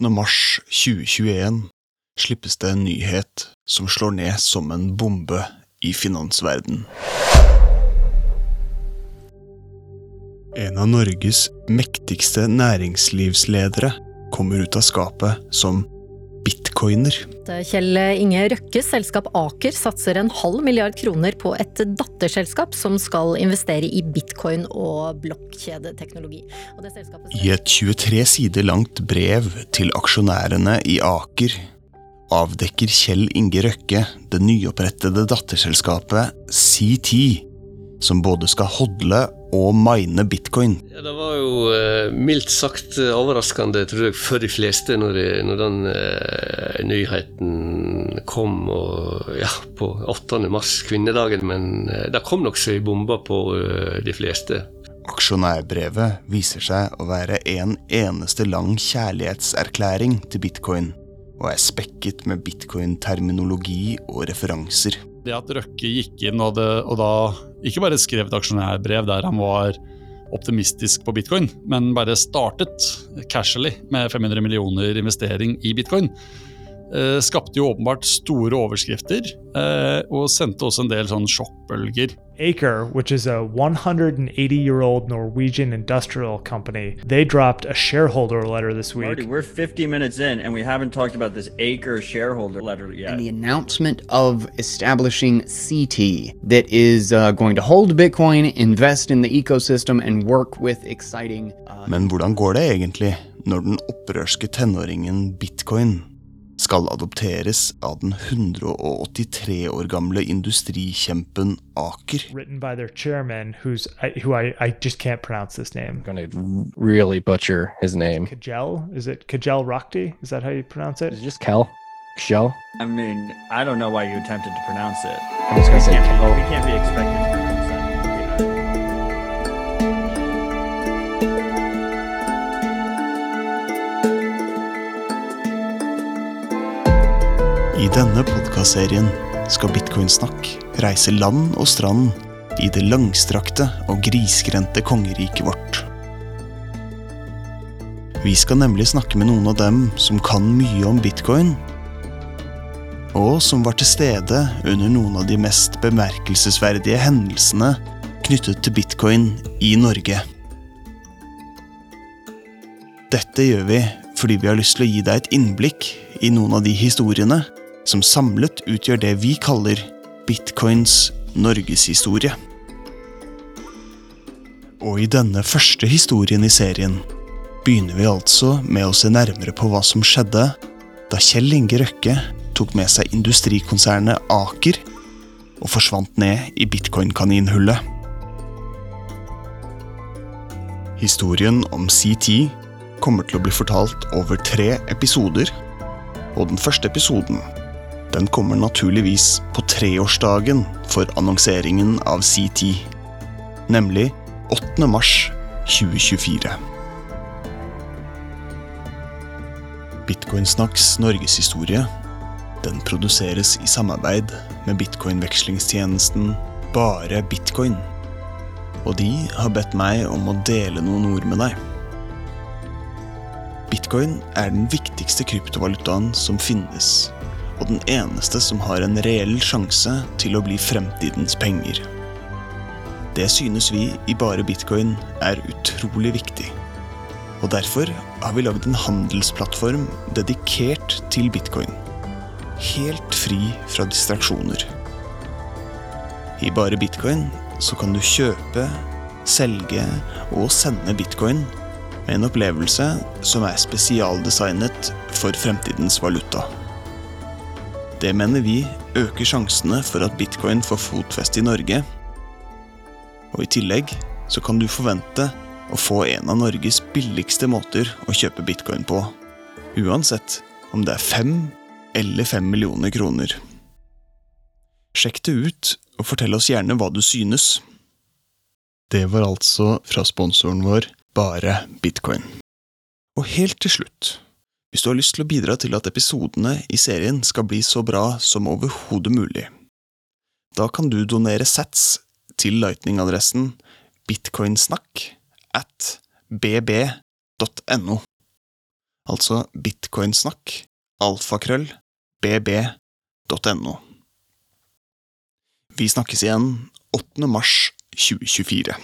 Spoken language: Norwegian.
8. mars 2021 slippes det en nyhet som slår ned som en bombe i finansverden. En av Norges mektigste næringslivsledere kommer ut av skapet som bitcoiner. Kjell Inge Røkkes selskap Aker satser en halv milliard kroner på et datterselskap som skal investere i bitcoin og blokkjedeteknologi. I et 23 sider langt brev til aksjonærene i Aker avdekker Kjell Inge Røkke det nyopprettede datterselskapet CT, som både skal hodle og mine bitcoin. Ja, det var jo eh, mildt sagt overraskende tror jeg, for de fleste når, når den eh, nyheten kom og, ja, på 8. mars, kvinnedagen. Men eh, det kom nokså i bomba på eh, de fleste. Aksjonærbrevet viser seg å være en eneste lang kjærlighetserklæring til bitcoin, og er spekket med bitcoin-terminologi og referanser. Det at Røkke gikk inn og, det, og da ikke bare skrev et aksjonærbrev der han var optimistisk på bitcoin, men bare startet casually med 500 millioner investering i bitcoin, skapte jo åpenbart store overskrifter, eh, og sendte også en del sånn sjokkbølger. Aker, which is a 180 year old Norwegian industrial company, they dropped a shareholder letter this week. Marty, we're 50 minutes in and we haven't talked about this Aker shareholder letter yet. And the announcement of establishing CT that is uh, going to hold Bitcoin, invest in the ecosystem, and work with exciting. Uh, Men hvordan går det egentlig når den opprørske tenåringen bitcoin skal adopteres av den 183 år gamle industrikjempen Aker. Written by their chairman, who's who I, I just can't pronounce this name. I'm gonna really butcher his name. Kajel? Is it Kajel Rakhti? Is that how you pronounce it? Is it just Kel? Shell? I mean, I don't know why you attempted to pronounce it. I'm just gonna say we can't, Kel. be, we can't be expected to pronounce that. I denne podkastserien skal Bitcoinsnakk reise land og strand i det langstrakte og grisgrendte kongeriket vårt. Vi skal nemlig snakke med noen av dem som kan mye om bitcoin, og som var til stede under noen av de mest bemerkelsesverdige hendelsene knyttet til bitcoin i Norge. Dette gjør vi fordi vi har lyst til å gi deg et innblikk i noen av de historiene som samlet utgjør det vi kaller bitcoins norgeshistorie. Og i denne første historien i serien begynner vi altså med å se nærmere på hva som skjedde da Kjell Inge Røkke tok med seg industrikonsernet Aker og forsvant ned i bitcoin-kaninhullet. Historien om CT kommer til å bli fortalt over tre episoder, og den første episoden den kommer naturligvis på treårsdagen for annonseringen av CT, nemlig 8. mars 2024. Bitcoinsnacks norgeshistorie den produseres i samarbeid med bitcoinvekslingstjenesten Bare Bitcoin. Og de har bedt meg om å dele noen ord med deg. Bitcoin er den viktigste kryptovalutaen som finnes, og den eneste som har en reell sjanse til å bli fremtidens penger. Det synes vi i Bare Bitcoin er utrolig viktig. Og derfor har vi lagd en handelsplattform dedikert til bitcoin. Helt fri fra distraksjoner. I Bare Bitcoin så kan du kjøpe, selge og sende bitcoin med en opplevelse som er spesialdesignet for fremtidens valuta. Det mener vi øker sjansene for at bitcoin får fotfeste i Norge. Og i tillegg så kan du forvente å få en av Norges billigste måter å kjøpe bitcoin på. Uansett om det er fem eller fem millioner kroner. Sjekk det ut, og fortell oss gjerne hva du synes. Det var altså fra sponsoren vår Bare Bitcoin. Og helt til slutt, hvis du har lyst til å bidra til at episodene i serien skal bli så bra som overhodet mulig, da kan du donere sats til lightning-adressen bitcoinsnakk at bb.no. altså bitcoinsnakk, alfakrøll, bb.no. Vi snakkes igjen 8. mars 2024.